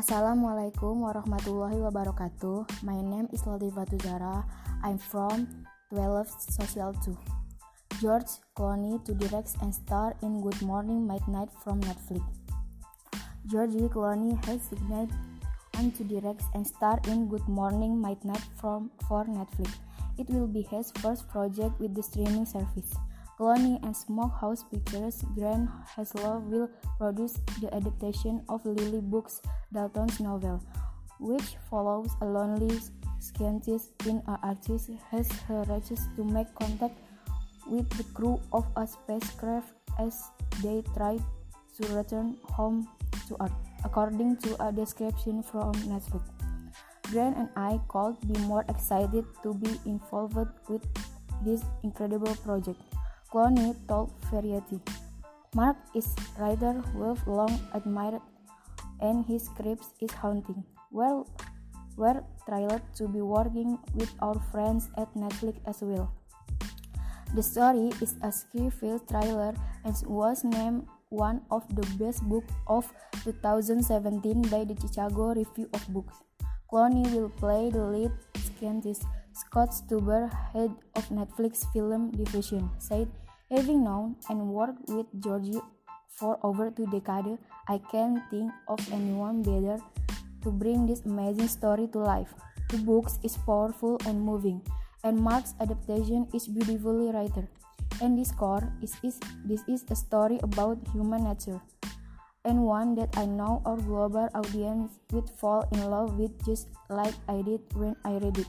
Assalamualaikum warahmatullahi wabarakatuh. My name is Latifah Tuzara. I'm from 12 Social 2. George Clooney to direct and star in Good Morning Midnight from Netflix. George Clooney has signed on to direct and star in Good Morning Midnight from for Netflix. It will be his first project with the streaming service. Clooney and Smokehouse Pictures Grant Heslov will produce the adaptation of Lily Brooks Dalton's novel, which follows a lonely scientist in an artist has her races to make contact with the crew of a spacecraft as they try to return home to Earth, according to a description from Netflix. Grant and I could be more excited to be involved with this incredible project. Clooney told Variety. Mark is a writer we've long admired and his script is haunting. Well, we're thrilled to be working with our friends at Netflix as well. The story is a scary thriller and was named one of the best books of 2017 by the Chicago Review of Books. Clooney will play the lead scientist. Scott Stuber, head of Netflix film division, said, Having known and worked with Georgie for over two decades, I can't think of anyone better to bring this amazing story to life. The book is powerful and moving, and Mark's adaptation is beautifully written. And this core is, is this is a story about human nature, and one that I know our global audience would fall in love with just like I did when I read it.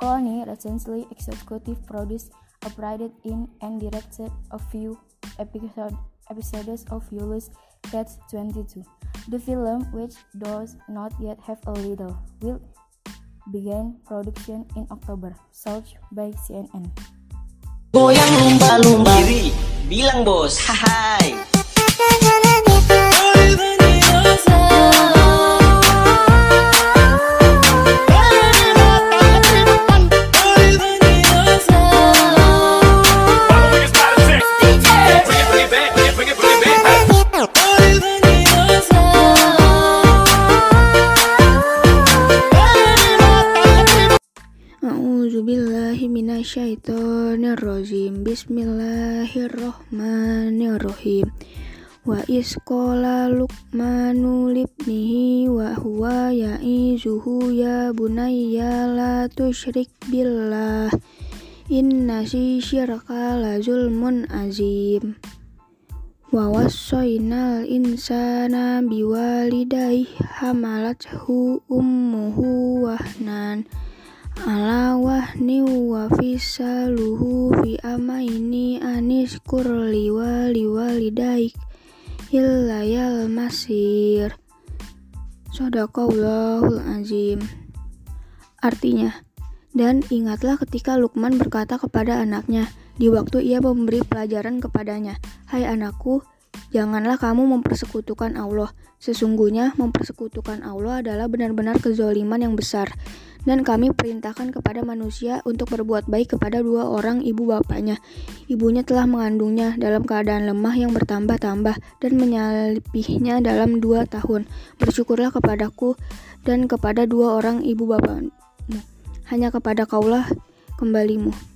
Clooney recently executive produced, operated in, and directed a few episode, episodes of Ulysses Catch 22. The film, which does not yet have a title, will begin production in October. Search by CNN. Goyang lumba-lumba bilang bos, hai A'udzubillahiminasyaitonirrojim. Bismillahirrohmanirrohim. Wa isqala luqmanu libnihi wa huwa ya'izuhu ya bunayya la tusyrik billah. Inna syirka la zulmun azim. Wa wassaynal insana biwalidayhi hamalathu ummuhu wahnan ala wahni wa fisaluhu fi amaini anis kurli wali walidaik illayal masir. Sadaqallahul azim. Artinya, dan ingatlah ketika Lukman berkata kepada anaknya di waktu ia memberi pelajaran kepadanya, Hai anakku, janganlah kamu mempersekutukan Allah. Sesungguhnya mempersekutukan Allah adalah benar-benar kezoliman yang besar dan kami perintahkan kepada manusia untuk berbuat baik kepada dua orang ibu bapaknya. Ibunya telah mengandungnya dalam keadaan lemah yang bertambah-tambah dan menyalipihnya dalam dua tahun. Bersyukurlah kepadaku dan kepada dua orang ibu bapakmu. Hanya kepada kaulah kembalimu.